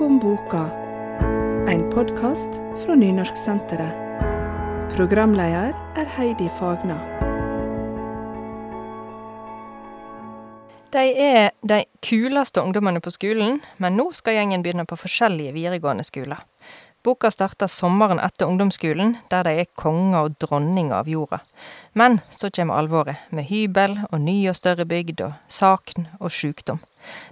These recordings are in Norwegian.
Bok om boka. En podkast fra Nynorsksenteret. Programleder er Heidi Fagna. De er de kuleste ungdommene på skolen, men nå skal gjengen begynne på forskjellige videregående skoler. Boka starter sommeren etter ungdomsskolen, der de er konger og dronninger av jorda. Men så kommer alvoret, med hybel og ny og større bygd og sakn og sjukdom.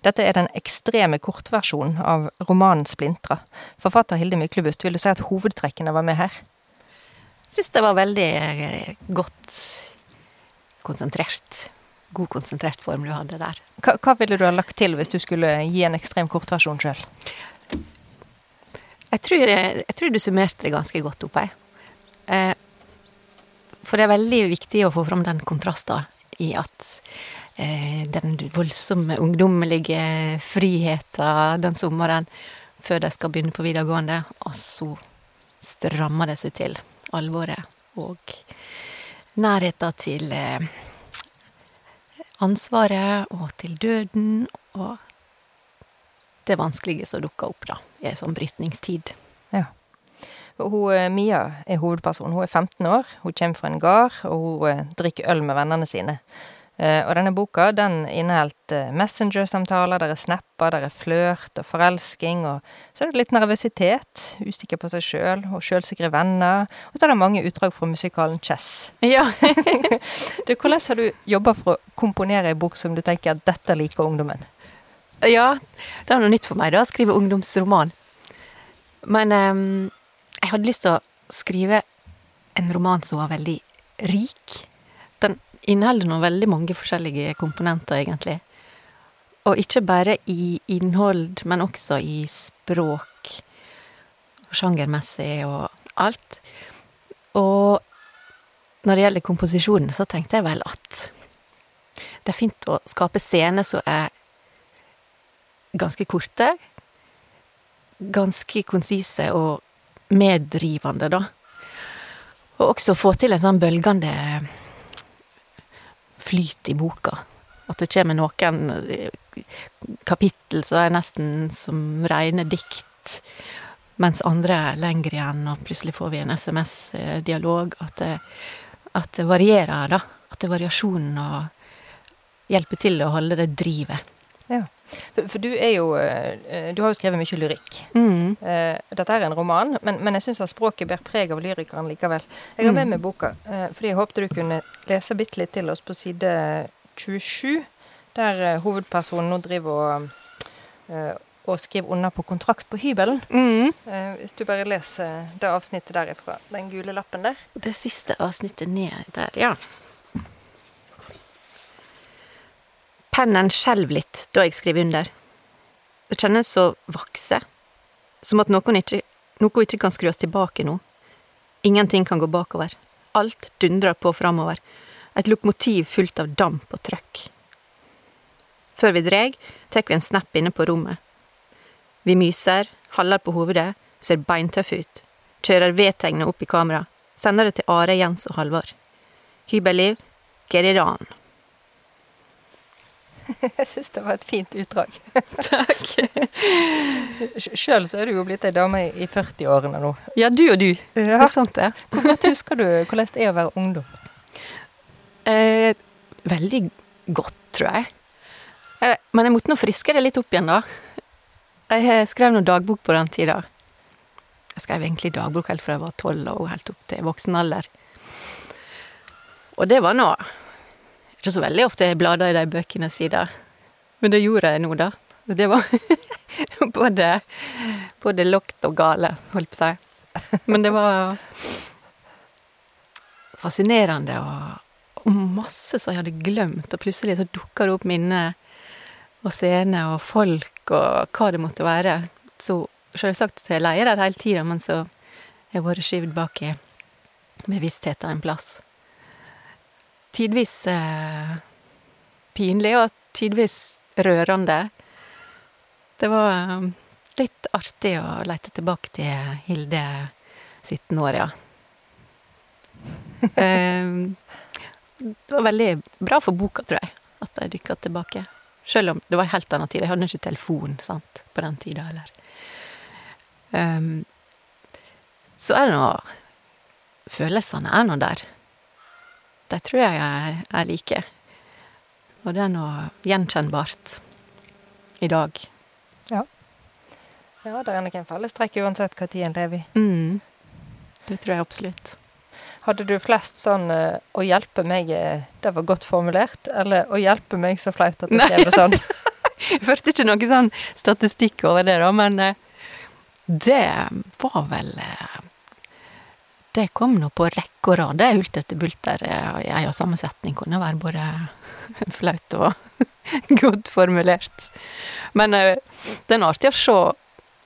Dette er den ekstreme kortversjonen av romanen Splintra. Forfatter Hilde Myklebust, vil du si at hovedtrekkene var med her? Jeg syns det var veldig eh, godt konsentrert. God konsentrert form du hadde der. Hva, hva ville du ha lagt til hvis du skulle gi en ekstrem kortversjon sjøl? Jeg tror, jeg, jeg tror, du summerte det ganske godt opp, jeg. Eh, for det er veldig viktig å få fram den kontrasten i at eh, den voldsomme ungdommelige friheten den sommeren før de skal begynne på videregående, og så strammer det seg til. Alvoret og nærheten til eh, ansvaret og til døden og det vanskelige som dukker opp da, i en sånn brytningstid. Ja. Hun, Mia er hovedpersonen. Hun er 15 år, hun kommer fra en gard, og hun drikker øl med vennene sine. Og denne boka den inneholder Messenger-samtaler, der er snapper, der er flørt og forelsking, og så er det litt nervøsitet, usikker på seg sjøl, og sjølsikre venner, og så er det mange utdrag fra musikalen Chess. Ja. du, hvordan har du jobba for å komponere ei bok som du tenker at dette liker ungdommen? Ja, det er noe nytt for meg, da, å skrive ungdomsroman. Men um, jeg hadde lyst til å skrive en roman som var veldig rik. Inneholder noen veldig mange forskjellige komponenter, egentlig. Og ikke bare i innhold, men også i språk. Og sjangermessig og alt. Og når det gjelder komposisjonen, så tenkte jeg vel at det er fint å skape scener som er ganske korte. Ganske konsise og meddrivende, da. Og også få til en sånn bølgende flyt i boka. At det kommer noen kapittel som er nesten som rene dikt, mens andre er lengre igjen, og plutselig får vi en SMS-dialog. At, at, det varierer, da. At det er variasjonen og hjelper til å holde det drivet. Ja. For, for, du er jo Du har jo skrevet mye lyrikk. Mm. Dette er en roman, men, men jeg syns språket bærer preg av lyrikeren likevel. Jeg har med meg boka fordi jeg håpte du kunne lese bitte litt til oss på side 27, der hovedpersonen nå driver og, og skriver under på kontrakt på hybelen. Mm. Hvis du bare leser det avsnittet derifra, den gule lappen der. Det siste avsnittet ned der, ja. Pennen skjelver litt da jeg skriver under. Det kjennes så vokse, Som at noen ikke, noe ikke kan skru oss tilbake nå. Ingenting kan gå bakover. Alt dundrer på framover. Et lokomotiv fullt av damp og trøkk. Før vi dreg, tar vi en snap inne på rommet. Vi myser, haller på hovedet, ser beintøffe ut. Kjører V-tegnet opp i kamera. Sender det til Are, Jens og Halvard. Hybelliv, on. Jeg syns det var et fint utdrag. Takk. Sjøl så er du jo blitt ei dame i 40-årene nå. Ja, du og du. Ja. Det er sant, det. Hvor godt husker du hvordan det er å være ungdom? Eh, veldig godt, tror jeg. Eh, men jeg måtte nå friske det litt opp igjen, da. Jeg skrev noe dagbok på den tida. Jeg skrev egentlig dagbok helt fra jeg var tolv og helt opp til voksen alder. Og det var nå ikke så veldig ofte jeg blader i de bøkene siden. Men det gjorde jeg nå, da. Det var både, både lokt og gale, holdt på å si. Men det var fascinerende og, og masse som jeg hadde glemt, og plutselig så dukka det opp minner og scener og folk og hva det måtte være. Så selvsagt jeg leier der hele tida, men så har jeg vært skyvd bak i bevisstheten en plass tidvis eh, pinlig, og tidvis rørende. Det var eh, litt artig å leite tilbake til Hilde 17 år, ja. eh, det var veldig bra for boka, tror jeg, at de dykka tilbake. Selv om det var en helt annen tid. Jeg hadde ikke telefon sant, på den tida heller. Um, så er det nå Følelsene er nå der. De tror jeg er, er like. Og det er noe gjenkjennbart i dag. Ja, Ja, det er nok en fellestrekk uansett hva tid en lever i. Mm. Det tror jeg absolutt. Hadde du flest sånn uh, 'å hjelpe meg', eh, det var godt formulert, eller 'å hjelpe meg så flaut at det skrev sånn'? Jeg førte ikke noen sånn statistikk over det, da, men uh, det var vel Det kom nå på rekke og rad, til bulter. Jeg og sammensetning kunne være både flaut og godt formulert. Men det er artig å se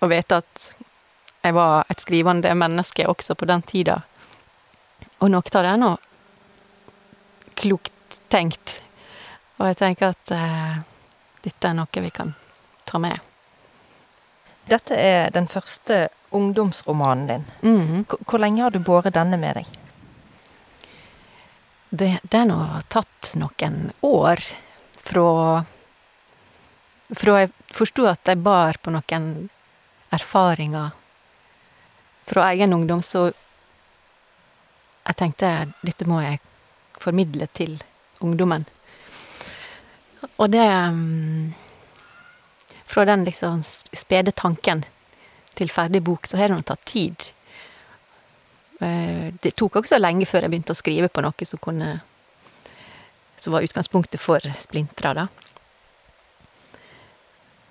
og vite at jeg var et skrivende menneske også på den tida. Og noe av det er nå klokt tenkt. Og jeg tenker at uh, dette er noe vi kan ta med. Dette er den første ungdomsromanen din. Mm. Hvor lenge har du båret denne med deg? Det, den har tatt noen år fra Fra jeg forsto at jeg bar på noen erfaringer fra egen ungdom, så jeg tenkte dette må jeg formidle til ungdommen. Og det mm, Fra den liksom spede tanken til ferdig bok, så har det nå tatt tid. Eh, det tok også lenge før jeg begynte å skrive på noe som kunne Som var utgangspunktet for Splintra, da.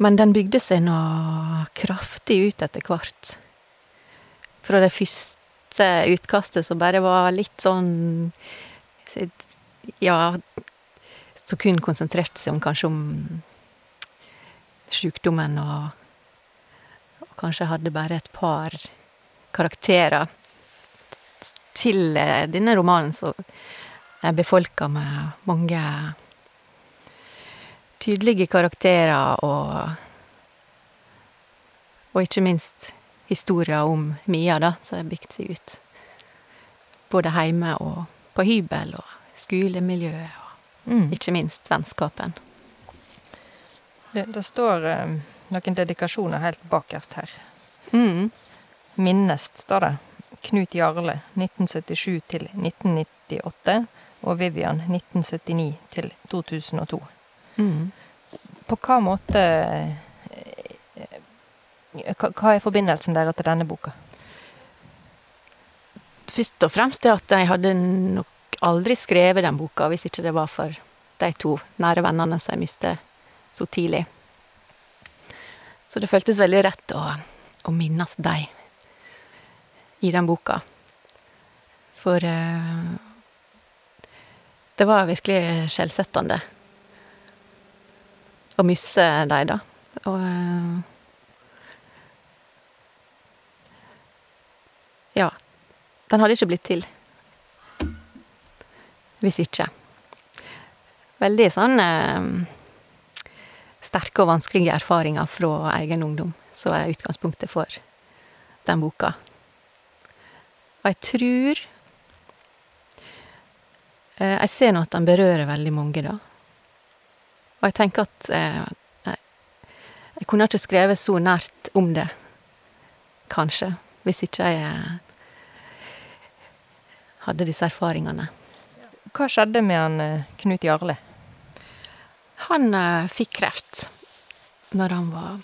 Men den bygde seg nå kraftig ut etter hvert. Fra det første utkastet som bare var litt sånn Ja, som kun konsentrerte seg om kanskje om sjukdommen og, kanskje hadde bare et par karakterer til eh, denne romanen som er befolka med mange tydelige karakterer og Og ikke minst historier om Mia, da, som har bygd seg ut. Både hjemme og på hybel og skolemiljøet, og Mm. ikke minst vennskapen. Det, det står eh, noen dedikasjoner helt bakerst her. Mm. Minnest, står det. Knut Jarle, 1977 til 1998. Og Vivian, 1979 til 2002. Mm. På hva måte eh, hva, hva er forbindelsen deres til denne boka? Først og fremst det at jeg hadde nok aldri skrevet den boka hvis ikke det var for de to nære vennene som jeg mistet så tidlig. Så det føltes veldig rett å, å minnes dem i den boka. For eh, det var virkelig skjellsettende å miste dem, da. Og eh, Ja. Den hadde ikke blitt til hvis ikke. Veldig sånn eh, sterke og vanskelige erfaringer fra egen ungdom som er utgangspunktet for den boka. Og jeg tror eh, Jeg ser nå at den berører veldig mange, da. Og jeg tenker at eh, jeg, jeg kunne ikke skrevet så nært om det, kanskje, hvis ikke jeg hadde disse erfaringene. Hva skjedde med han eh, Knut Jarle? Han eh, fikk kreft når han var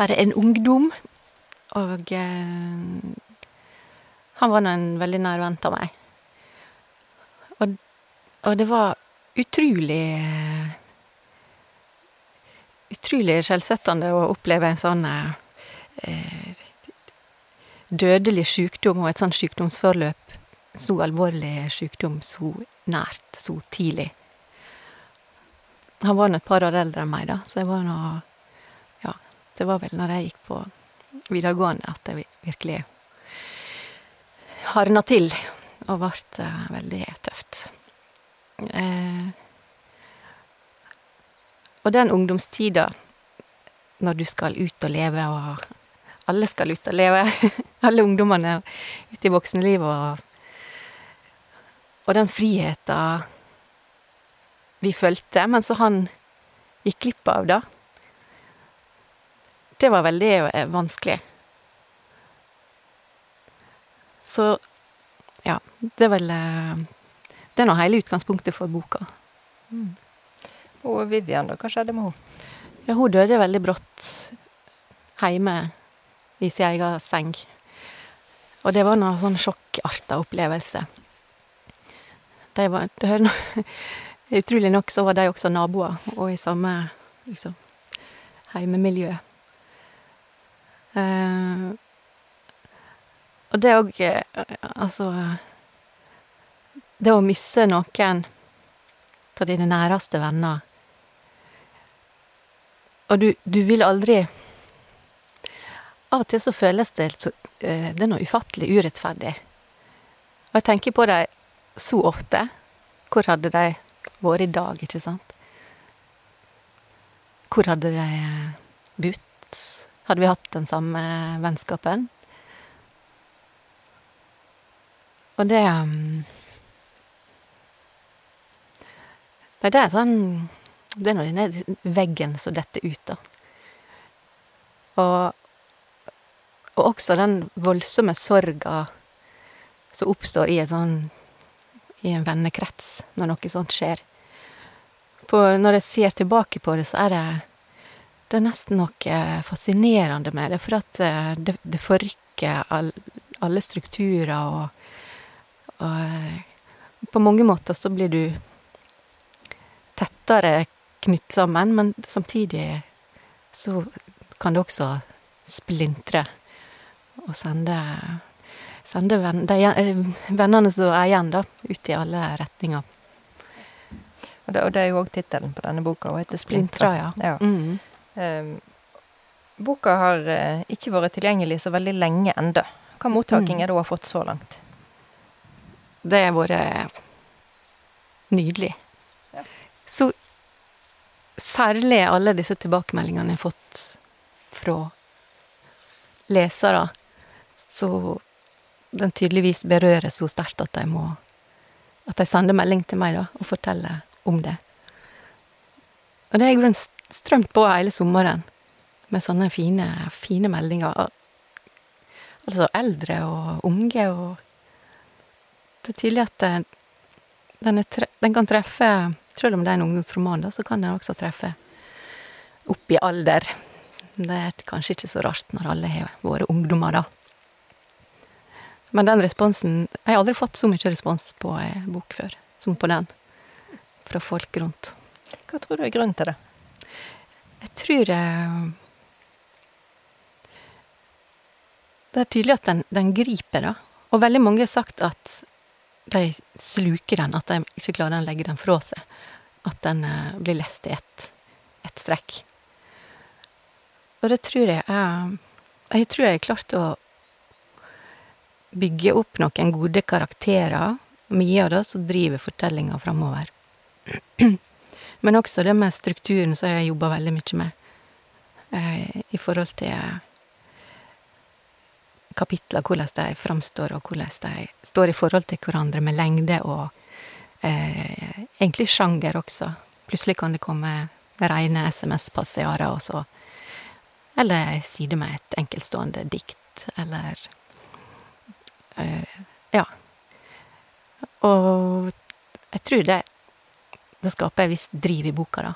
bare en ungdom, og eh, han var nå en veldig nær venn av meg. Og, og det var utrolig eh, Utrolig skjellsettende å oppleve en sånn eh, dødelig sykdom og et sånt sykdomsforløp så alvorlig sykdom så nært, så tidlig. Han var nå et par år eldre enn meg, da, så jeg var nå Ja, det var vel når jeg gikk på videregående at jeg virkelig hardna til og ble uh, veldig tøft. Eh, og den ungdomstida, når du skal ut og leve, og alle skal ut og leve, alle ungdommene ute i voksenlivet og og den friheta vi følte, men så han gikk glipp av, da. Det var veldig vanskelig Så ja, det er vel eh, Det er nå hele utgangspunktet for boka. Og Vivian, da? Hva skjedde med henne? Ja, hun døde veldig brått hjemme i sin egen seng. Og det var noe sånn sjokkarta opplevelse. Det var, det Utrolig nok så var de også naboer, og i samme liksom, heimemiljø. Eh, og det òg Altså Det å miste noen av dine næreste venner og du, du vil aldri Av og til så føles det eh, Det er noe ufattelig urettferdig. Og jeg tenker på dem så ofte. Hvor hadde de vært i dag, ikke sant? Hvor hadde de budt? Hadde vi hatt den samme vennskapen? Og det um, Nei, det er sånn det er nå denne veggen som detter ut, da. Og, og også den voldsomme sorga som oppstår i sånn i en vennekrets når noe sånt skjer. På, når jeg ser tilbake på det, så er det det er nesten noe fascinerende med det, for at eh, det, det forrykker all, alle strukturer, og, og eh, på mange måter så blir du tettere knytt sammen, men samtidig så kan det også splintre og sende Sende venn, de eh, vennene som er igjen, da, ut i alle retninger. Og det, og det er jo òg tittelen på denne boka. Hun heter 'Splintra'. ja. Ja. Mm. Um, boka har eh, ikke vært tilgjengelig så veldig lenge ennå. Hva mottaking Mm. er det hun har fått så langt? Det har vært nydelig. Ja. Så særlig alle disse tilbakemeldingene jeg har fått fra lesere, så den tydeligvis berører så sterkt at de må At de sender melding til meg da, og forteller om det. Og det har i grunnen st- strømt på hele sommeren med sånne fine, fine meldinger. Altså eldre og unge og Det er tydelig at den, er den kan treffe Selv om det er en ungdomsroman, da, så kan den også treffe opp i alder. Det er kanskje ikke så rart når alle har vært ungdommer, da. Men den responsen Jeg har aldri fått så mye respons på ei bok før som på den. Fra folk rundt. Hva tror du er grunnen til det? Jeg tror eh, Det er tydelig at den, den griper, da. Og veldig mange har sagt at de sluker den, at de ikke klarer å legge den fra seg. At den eh, blir lest i ett et strekk. Og det tror jeg er Jeg tror jeg har klart å bygge opp noen gode karakterer. Mye av det som driver fortellinga framover. Men også det med strukturen som jeg jobber veldig mye med. Eh, I forhold til kapitler, hvordan de framstår, og hvordan de står i forhold til hverandre med lengde og eh, egentlig sjanger også. Plutselig kan det komme rene SMS-passiarer, og så Eller ei side med et enkeltstående dikt, eller eh, Ja. Og jeg tror det det skaper en viss driv i boka, da.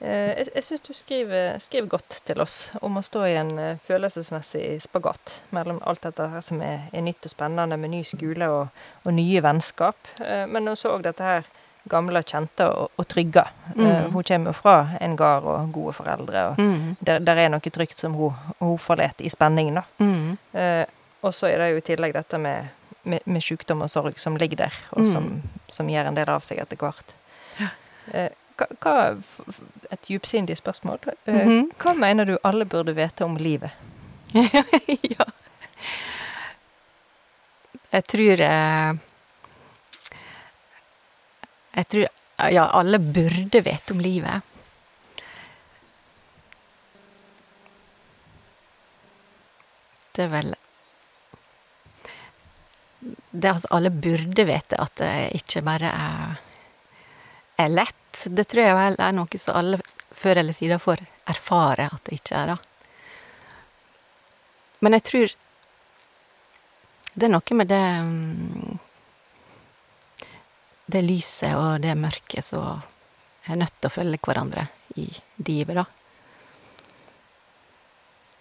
Eh, Jeg, jeg syns du skriver, skriver godt til oss om å stå i en eh, følelsesmessig spagat mellom alt dette her som er, er nytt og spennende med ny skole og, og nye vennskap, eh, men også dette her gamle, kjente og, og trygge. Mm. Hun kommer jo fra en gard og gode foreldre, og Mm. der, der er noe trygt som hun, hun forlater i spenningen, da. Mm. Eh, og så er det jo i tillegg dette med, med, med sykdom og sorg som ligger der, og Mm. som, som gjør en del av seg etter hvert. Ja. Eh, hva, et dypsindig spørsmål. Eh, Mhm. Hva mener du alle burde vite om livet? ja. Jeg tror eh, Jeg tror Ja, alle burde vite om livet. Det er vel Det at alle burde vite at det ikke bare er, er lett, det tror jeg vel er noe som alle før eller siden får erfare at det ikke er. Men jeg tror det er noe med det mm, Det lyset og det mørket som er nødt til å følge hverandre i livet, da.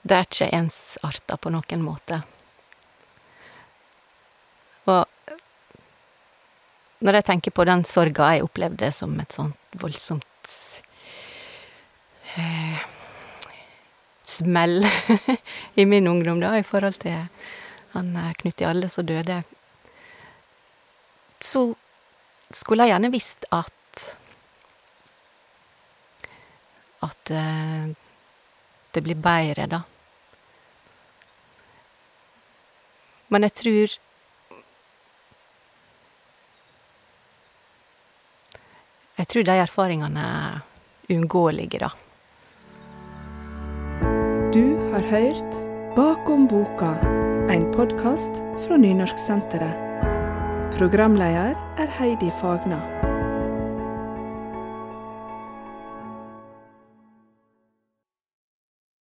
Det er ikke ensarta på noen måte. Og når jeg tenker på den sorga jeg opplevde som et sånt voldsomt eh, smell i min ungdom, da, i forhold til han eh, Knut Jarle som døde, så skulle jeg gjerne visst at At eh, det blir bedre, da. Men jeg tror Jeg tror de erfaringene er uunngåelige, da. Du har hørt Bakom boka, en podkast fra Nynorsksenteret. Programleder er Heidi Fagna.